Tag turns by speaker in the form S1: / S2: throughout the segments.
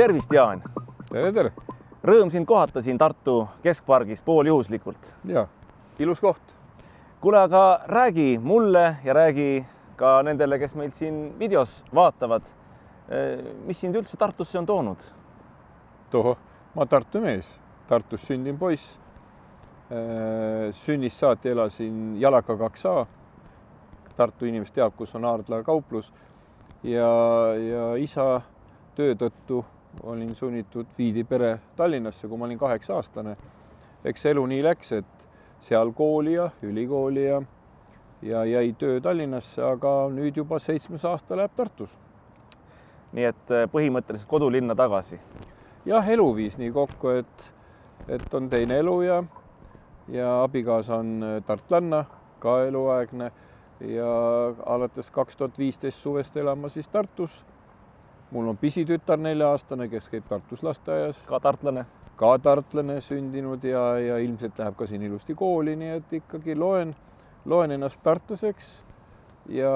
S1: tervist, Jaan!
S2: tere, tere!
S1: Rõõm sind kohata siin Tartu keskpargis pooljuhuslikult.
S2: ja, ilus koht.
S1: kuule, aga räägi mulle ja räägi ka nendele, kes meid siin videos vaatavad. mis sind üldse Tartusse on toonud?
S2: tohoh, ma Tartu mees, Tartus sündinud poiss. sünnist saati elasin Jalaka kaks A. Tartu inimesed teab, kus on Aardla kauplus ja, ja isa töö tõttu olin sunnitud, viidi pere Tallinnasse, kui ma olin kaheksa aastane. eks elu nii läks, et seal kooli ja ülikooli ja, ja jäi töö Tallinnasse, aga nüüd juba seitsmes aasta läheb Tartus.
S1: nii et äh, põhimõtteliselt kodulinna tagasi?
S2: jah, elu viis nii kokku, et, et on teine elu ja, ja abikaasa on äh, tartlanna, ka eluaegne ja alates kaks tuhat viisteist suvest elama siis Tartus mul on pisitütar nelja-aastane, kes käib Tartus lasteaias.
S1: ka tartlane?
S2: ka tartlane sündinud ja, ja ilmselt läheb ka siin ilusti kooli, nii et ikkagi loen, loen ennast tartlaseks. ja,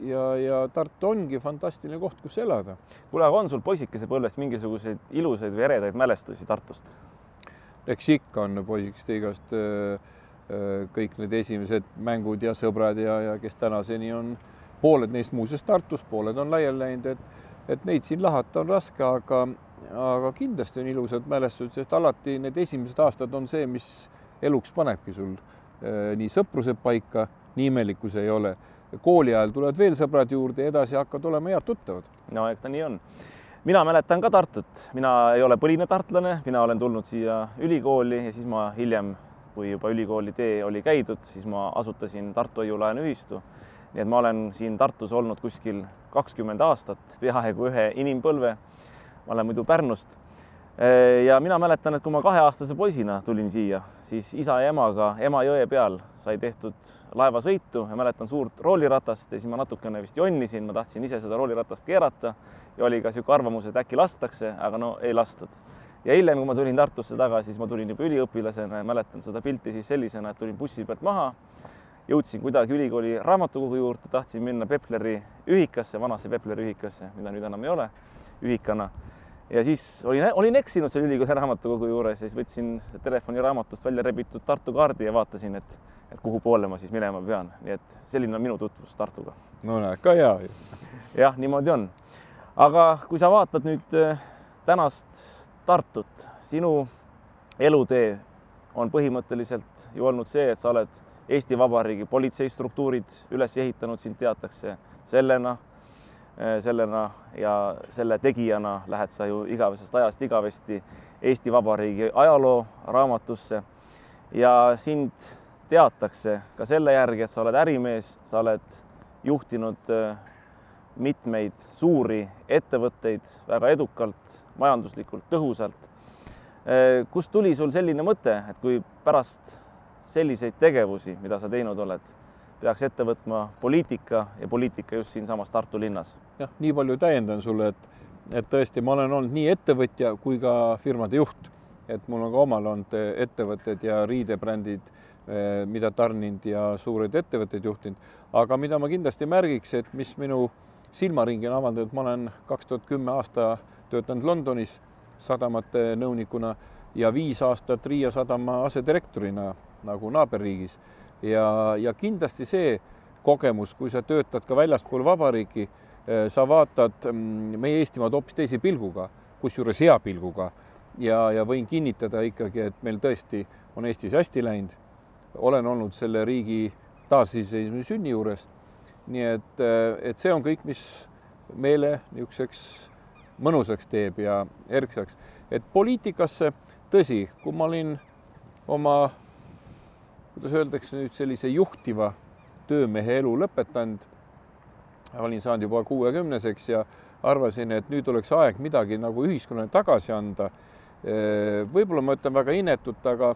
S2: ja, ja Tartu ongi fantastiline koht, kus elada.
S1: kuule, aga on sul poisikese põlvest mingisuguseid ilusaid või eredaid mälestusi Tartust?
S2: eks ikka on poisikeste igast kõik need esimesed mängud ja sõbrad ja, ja kes tänaseni on, pooled neist muuseas Tartus, pooled on laiali läinud, et et neid siin lahata on raske, aga, aga kindlasti on ilusad mälestused, sest alati need esimesed aastad on see, mis eluks panebki sul äh, nii sõprused paika, nii imelik kui see ei ole. kooli ajal tulevad veel sõbrad juurde edasi hakkavad olema head tuttavad.
S1: no eks ta nii on. mina mäletan ka Tartut, mina ei ole põline tartlane, mina olen tulnud siia ülikooli ja siis ma hiljem, kui juba ülikooli tee oli käidud, siis ma asutasin Tartu Hoiu-laenuühistu nii et ma olen siin Tartus olnud kuskil kakskümmend aastat, peaaegu ühe inimpõlve. ma olen muidu Pärnust. ja mina mäletan, et kui ma kaheaastase poisina tulin siia, siis isa ja emaga Emajõe peal sai tehtud laevasõitu ja mäletan suurt rooliratast ja siis ma natukene vist jonnisin, ma tahtsin ise seda rooliratast keerata ja oli ka niisugune arvamus, et äkki lastakse, aga no ei lastud. ja hiljem, kui ma tulin Tartusse tagasi, siis ma tulin juba üliõpilasena ja mäletan seda pilti siis sellisena, et tulin bussi pealt maha jõudsin kuidagi ülikooli raamatukogu juurde, tahtsin minna Pepleri ühikasse, vanasse Pepleri ühikasse, mida nüüd enam ei ole, ühikana. ja siis olin, olin eksinud seal ülikooli raamatukogu juures ja siis võtsin telefoni raamatust välja rebitud Tartu kaardi ja vaatasin, et, et kuhu poole ma siis minema pean, nii et selline on minu tutvus Tartuga.
S2: no näed, ka hea ju.
S1: jah, niimoodi on. aga kui sa vaatad nüüd äh, tänast Tartut, sinu elutee on põhimõtteliselt ju olnud see, et sa oled Eesti Vabariigi politseistruktuurid üles ehitanud, sind teatakse sellena, eh, sellena ja selle tegijana lähed sa ju igavesest ajast igavesti Eesti Vabariigi ajaloo raamatusse ja sind teatakse ka selle järgi, et sa oled ärimees, sa oled juhtinud eh, mitmeid suuri ettevõtteid väga edukalt, majanduslikult tõhusalt. Eh, kust tuli sul selline mõte, et kui pärast selliseid tegevusi, mida sa teinud oled, peaks ette võtma poliitika ja poliitika just siinsamas Tartu linnas.
S2: jah, nii palju täiendan sulle, et, et tõesti, ma olen olnud nii ettevõtja kui ka firmade juht, et mul on ka omal olnud ettevõtted ja riidebrändid, eh, mida tarninud ja suureid ettevõtteid juhtinud, aga mida ma kindlasti märgiks, et mis minu silmaringi on avaldanud, ma olen kaks tuhat kümme aasta töötanud Londonis sadamate nõunikuna ja viis aastat Riia sadama asedirektorina nagu naaberriigis ja, ja kindlasti see kogemus, kui sa töötad ka väljaspool vabariiki, eh, sa vaatad mm, meie Eestimaad hoopis teise pilguga, kusjuures hea pilguga ja, ja võin kinnitada ikkagi, et meil tõesti on Eestis hästi läinud. olen olnud selle riigi taasiseseisvumise sünni juures. nii et, eh, et see on kõik, mis meele niisuguseks mõnusaks teeb ja erksaks, et poliitikasse, tõsi, kui ma olin oma kuidas öeldakse nüüd sellise juhtiva töömehe elu lõpetanud. olin saanud juba kuuekümneseks ja arvasin, et nüüd oleks aeg midagi nagu ühiskonnale tagasi anda. võib-olla ma ütlen väga inetult, aga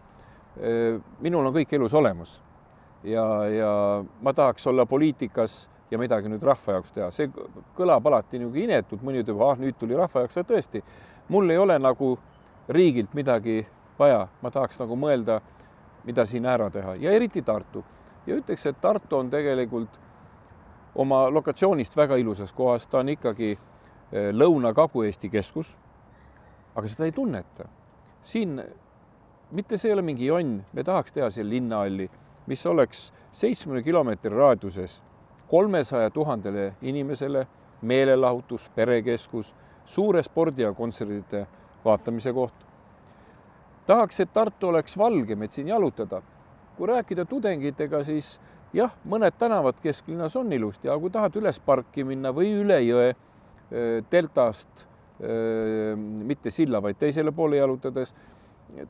S2: minul on kõik elus olemas ja, ja ma tahaks olla poliitikas ja midagi nüüd rahva jaoks teha, see kõlab alati nagu inetult, mõni ütleb, ah nüüd tuli rahva jaoks, tõesti, mul ei ole nagu riigilt midagi vaja, ma tahaks nagu mõelda mida siin ära teha ja eriti Tartu. ja ütleks, et Tartu on tegelikult oma lokatsioonist väga ilusas kohas, ta on ikkagi eh, Lõuna-Kagu-Eesti keskus. aga seda ei tunneta. siin mitte see ei ole mingi jonn, me tahaks teha selle linnahalli, mis oleks seitsmekümne kilomeetri raadiuses kolmesaja tuhandele inimesele meelelahutus, perekeskus, suure spordi ja kontserdide vaatamise koht. Tahaks, et Tartu oleks valgem, et siin jalutada. kui rääkida tudengitega, siis jah, mõned tänavad kesklinnas on ilusti, aga kui tahad üles parki minna või üle jõe deltast, mitte silla, vaid teisele poole jalutades,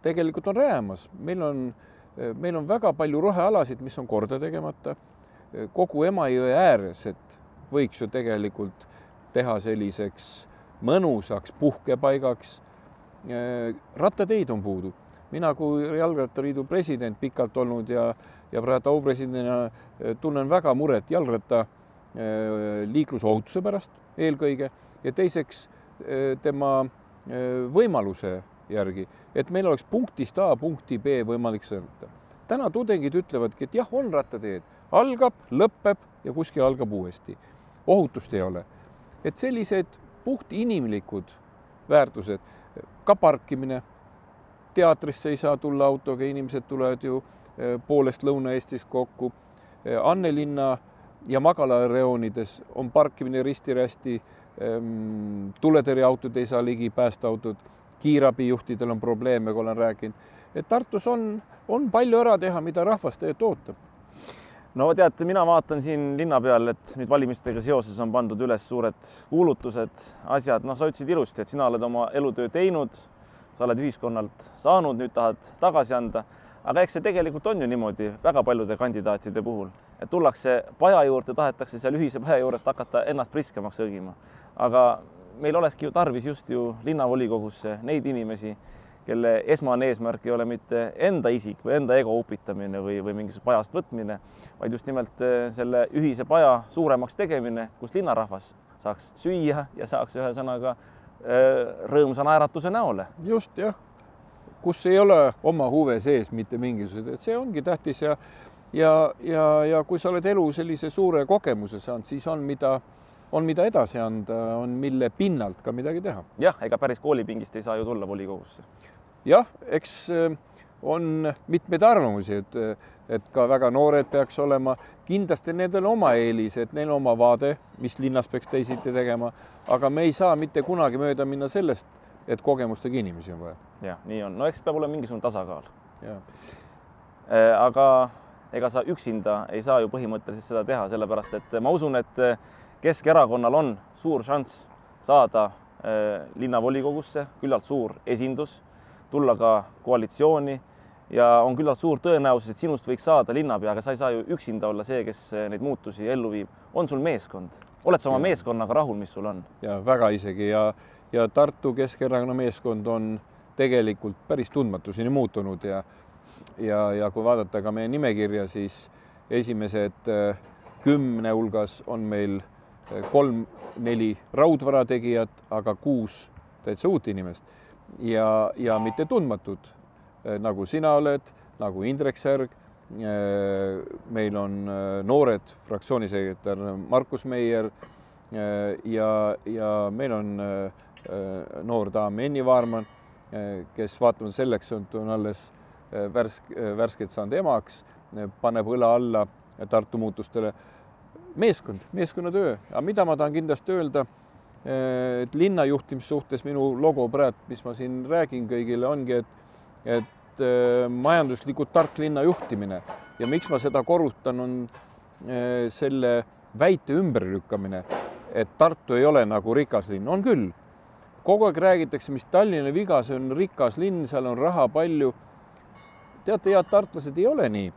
S2: tegelikult on räämas, meil on, meil on väga palju rohealasid, mis on korda tegemata. kogu Emajõe ääres, et võiks ju tegelikult teha selliseks mõnusaks puhkepaigaks. Rattateid on puudu, mina kui Jalgrattaliidu president pikalt olnud ja, ja praegu aupresidendina tunnen väga muret jalgratta liiklusohutuse pärast eelkõige ja teiseks tema võimaluse järgi, et meil oleks punktist A punkti B võimalik sõita. täna tudengid ütlevadki, et jah, on rattateed, algab, lõpeb ja kuskil algab uuesti. ohutust ei ole. et sellised puhtinimlikud väärtused, ka parkimine, teatrisse ei saa tulla autoga, inimesed tulevad ju eh, poolest Lõuna-Eestist kokku. Eh, Annelinna ja magalareoonides on parkimine risti-rästi. Ehm, tuletõrjeautod ei saa ligi, päästeautod kiirabijuhtidel on probleeme, kui olen rääkinud, et Tartus on, on palju ära teha, mida rahvas tegelikult ootab
S1: no teate, mina vaatan siin linna peal, et nüüd valimistega seoses on pandud üles suured kuulutused, asjad, noh, sa ütlesid ilusti, et sina oled oma elutöö teinud, sa oled ühiskonnalt saanud, nüüd tahad tagasi anda. aga eks see tegelikult on ju niimoodi väga paljude kandidaatide puhul, et tullakse paja juurde, tahetakse seal ühise paja juurest hakata ennast priskemaks õgima. aga meil olekski ju tarvis just ju linnavolikogusse neid inimesi, kelle esmane eesmärk ei ole mitte enda isik või enda ego upitamine või, või mingisugust pajast võtmine, vaid just nimelt eh, selle ühise paja suuremaks tegemine, kus linnarahvas saaks süüa ja saaks ühesõnaga eh, rõõmsa naeratuse näole.
S2: just jah, kus ei ole oma huve sees mitte mingisuguseid, et see ongi tähtis ja ja, ja, ja kui sa oled elu sellise suure kogemuse saanud, siis on, mida on, mida edasi anda, on, mille pinnalt ka midagi teha.
S1: jah, ega päris koolipingist ei saa ju tulla volikogusse.
S2: jah, eks äh, on mitmeid arvamusi, et, et ka väga noored peaks olema, kindlasti nendel oma eelised, neil oma vaade, mis linnas peaks teisiti tegema, aga me ei saa mitte kunagi mööda minna sellest, et kogemustega inimesi on vaja.
S1: jah, nii on, no eks peab olema mingisugune tasakaal. Äh, aga ega sa üksinda ei saa ju põhimõtteliselt seda teha, sellepärast et ma usun, et Keskerakonnal on suur šanss saada äh, linnavolikogusse, küllalt suur esindus, tulla ka koalitsiooni ja on küllalt suur tõenäosus, et sinust võiks saada linnapea, aga sa ei saa ju üksinda olla see, kes äh, neid muutusi ellu viib. on sul meeskond, oled sa oma ja. meeskonnaga rahul, mis sul on?
S2: ja väga isegi ja, ja Tartu Keskerakonna meeskond on tegelikult päris tundmatuseni muutunud ja ja, ja kui vaadata ka meie nimekirja, siis esimesed äh, kümne hulgas on meil kolm-neli raudvara tegijat, aga kuus täitsa uut inimest. Ja, ja mitte tundmatud eh, nagu sina oled, nagu Indrek Särg. Eh, meil on eh, noored fraktsioonisekretär Markus Meier. Ja, ja meil on noor daam Enni Vaarman, kes vaatamata selleks, et on alles värsk, värskelt saanud emaks, paneb õla alla Tartu muutustele meeskond, meeskonnatöö, aga mida ma tahan kindlasti öelda, et linna juhtimise suhtes minu logo praegu, mis ma siin räägin kõigile, ongi, et, et äh, majanduslikult tark linna juhtimine ja miks ma seda korrutan, on äh, selle väite ümberlükkamine, et Tartu ei ole nagu rikas linn, on küll. kogu aeg räägitakse, mis Tallinna viga, see on rikas linn, seal on raha palju. teate, head tartlased, ei ole nii.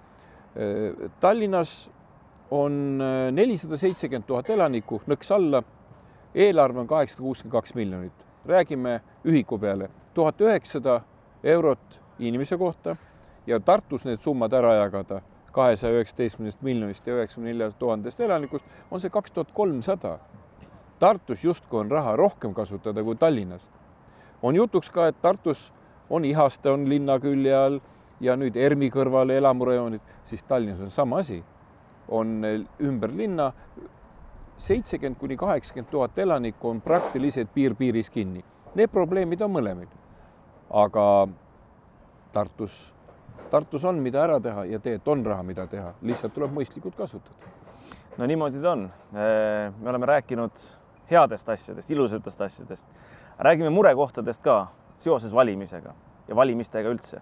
S2: Tallinnas on äh, nelisada seitsekümmend tuhat elanikku, nõks alla. eelarve on kaheksasada kuuskümmend kaks miljonit, räägime ühiku peale tuhat üheksasada eurot inimese kohta ja Tartus need summad ära jagada kahesaja üheksateistkümnest miljonist ja üheksakümne neljast tuhandest elanikust on see kaks tuhat kolmsada. Tartus justkui on raha rohkem kasutada kui Tallinnas. on jutuks ka, et Tartus on Ihaste on linna külje all ja nüüd ERMi kõrval elamurajoonid, siis Tallinnas on sama asi on ümber linna seitsekümmend kuni kaheksakümmend tuhat elanikku on praktiliselt piir piiris kinni. need probleemid on mõlemil. aga Tartus, Tartus on, mida ära teha ja tegelikult on raha, mida teha, lihtsalt tuleb mõistlikult kasutada.
S1: no niimoodi ta on. me oleme rääkinud headest asjadest, ilusatest asjadest. räägime murekohtadest ka seoses valimisega ja valimistega üldse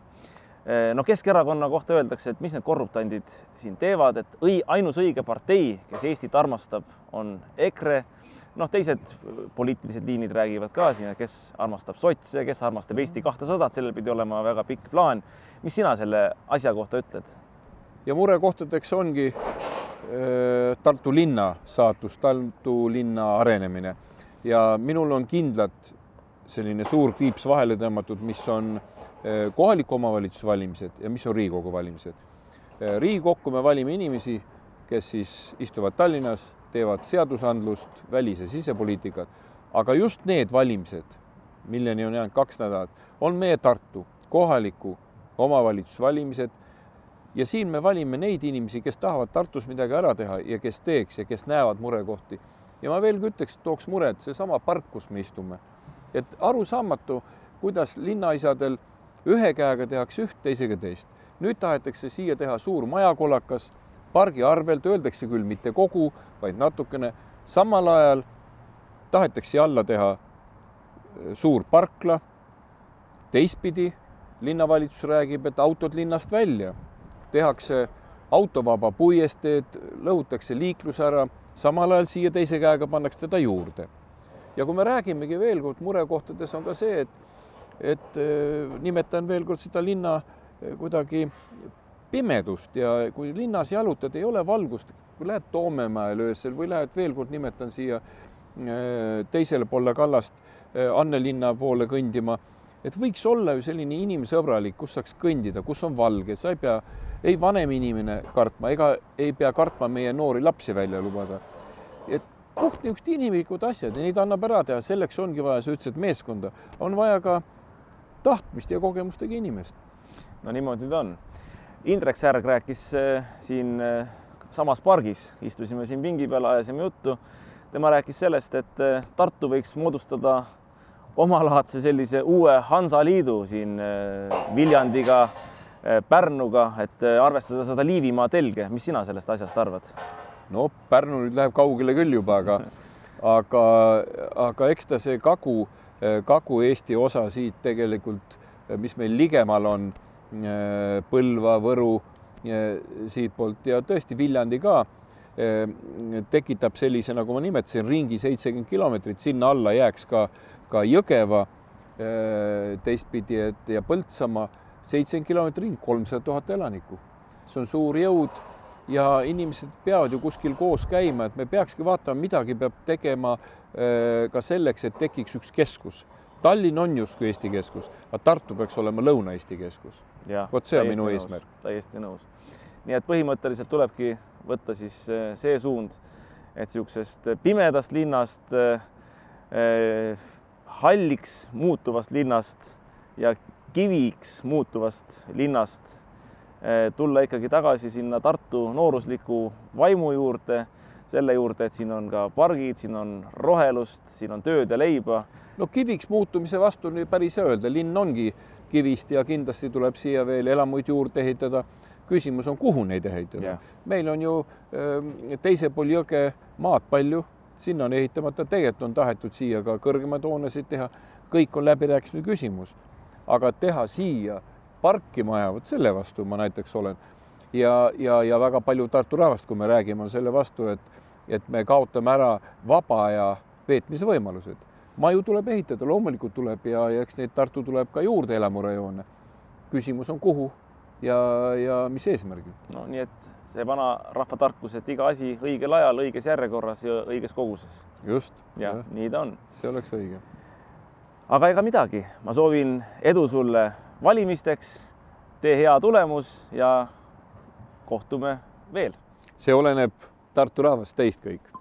S1: no Keskerakonna kohta öeldakse, et mis need korruptandid siin teevad, et õi, ainus õige partei, kes Eestit armastab, on EKRE. noh, teised poliitilised liinid räägivad ka siin, et kes armastab sotse, kes armastab Eesti kahtesadat, sellel pidi olema väga pikk plaan. mis sina selle asja kohta ütled?
S2: ja murekohtadeks ongi äh, Tartu linna saatus, Tartu linna arenemine ja minul on kindlalt selline suur kriips vahele tõmmatud, mis on äh, kohaliku omavalitsuse valimised ja mis on Riigikogu valimised. Äh, Riigikokku me valime inimesi, kes siis istuvad Tallinnas, teevad seadusandlust, välis- ja sisepoliitikat, aga just need valimised, milleni on jäänud kaks nädalat, on meie Tartu kohaliku omavalitsuse valimised ja siin me valime neid inimesi, kes tahavad Tartus midagi ära teha ja kes teeks ja kes näevad murekohti. ja ma veelgi ütleks, tooks muret seesama park, kus me istume. et arusaamatu, kuidas linnaisadel ühe käega tehakse üht, teisega teist. nüüd tahetakse siia teha suur majakolakas, pargi arvelt öeldakse küll mitte kogu, vaid natukene, samal ajal tahetakse alla teha suur parkla. teistpidi linnavalitsus räägib, et autod linnast välja tehakse autovaba puiesteed, lõhutakse liiklus ära, samal ajal siia teise käega pannakse teda juurde. ja kui me räägimegi veel kord murekohtades on ka see, et, et nimetan veel kord seda linna kuidagi pimedust ja kui linnas jalutad, ei ole valgust, kui lähed Toomemäele öösel või lähed veel kord, nimetan siia teisele poole kallast Annelinna poole kõndima, et võiks olla ju selline inimsõbralik, kus saaks kõndida, kus on valge, sa ei pea ei vanem inimene kartma ega ei pea kartma meie noori lapsi välja lubada. et puht niisugused inimlikud asjad ja neid annab ära teha, selleks ongi vaja, sa ütlesid meeskonda, on vaja ka tahtmist ja kogemustega inimest.
S1: no niimoodi ta on. Indrek Särg rääkis äh, siin äh, samas pargis, istusime siin pingi peal, ajasime juttu. tema rääkis sellest, et äh, Tartu võiks moodustada omalaadse sellise uue Hansaliidu siin Viljandiga Pärnuga, et arvestada seda Liivimaa telge, mis sina sellest asjast arvad?
S2: no Pärnu nüüd läheb kaugele küll juba, aga aga, aga eks ta see Kagu, Kagu-Eesti osa siit tegelikult, mis meil ligemal on, Põlva, Võru siitpoolt ja tõesti Viljandi ka, tekitab sellise, nagu ma nimetasin, ringi seitsekümmend kilomeetrit, sinna alla jääks ka, ka Jõgeva teistpidi, et ja Põltsamaa seitsekümmend kilomeetrit ring, kolmsada tuhat elanikku. see on suur jõud ja inimesed peavad ju kuskil koos käima, et me peakski vaatama, midagi peab tegema äh, ka selleks, et tekiks üks keskus. Tallinn on justkui Eesti keskus, aga Tartu peaks olema Lõuna-Eesti keskus. vot see on minu nõus, eesmärk.
S1: täiesti nõus. nii et põhimõtteliselt tulebki võtta siis äh, see suund, et niisugusest pimedast linnast äh, äh, halliks muutuvast linnast ja kiviks muutuvast linnast tulla ikkagi tagasi sinna Tartu noorusliku vaimu juurde, selle juurde, et siin on ka pargid, siin on rohelust, siin on tööd ja leiba.
S2: no kiviks muutumise vastu on ju päris öelda, linn ongi kivist ja kindlasti tuleb siia veel elamuid juurde ehitada. küsimus on, kuhu neid ehitada? Meil on ju ehm, teisel pool jõge maad palju, sinna on ehitamata, tegelikult on tahetud siia ka kõrgemaid hoonesid teha, kõik on läbirääkimise küsimus. Aga teha siia parkimaja, vot selle vastu ma näiteks olen. Ja, ja, ja väga palju Tartu rahvast, kui me räägime, on selle vastu, et, et me kaotame ära vaba aja veetmise võimalused. maju tuleb ehitada, loomulikult tuleb ja, ja eks neid Tartu tuleb ka juurde elamurajoone. küsimus on, kuhu ja, ja mis eesmärgil.
S1: no nii, et see vana rahvatarkus, et iga asi õigel ajal, õiges järjekorras ja õiges koguses.
S2: just.
S1: ja, ja nii ta on.
S2: see oleks õige
S1: aga ega midagi, ma soovin edu sulle valimisteks, tee hea tulemus ja kohtume veel.
S2: see oleneb Tartu rahvast, teist kõik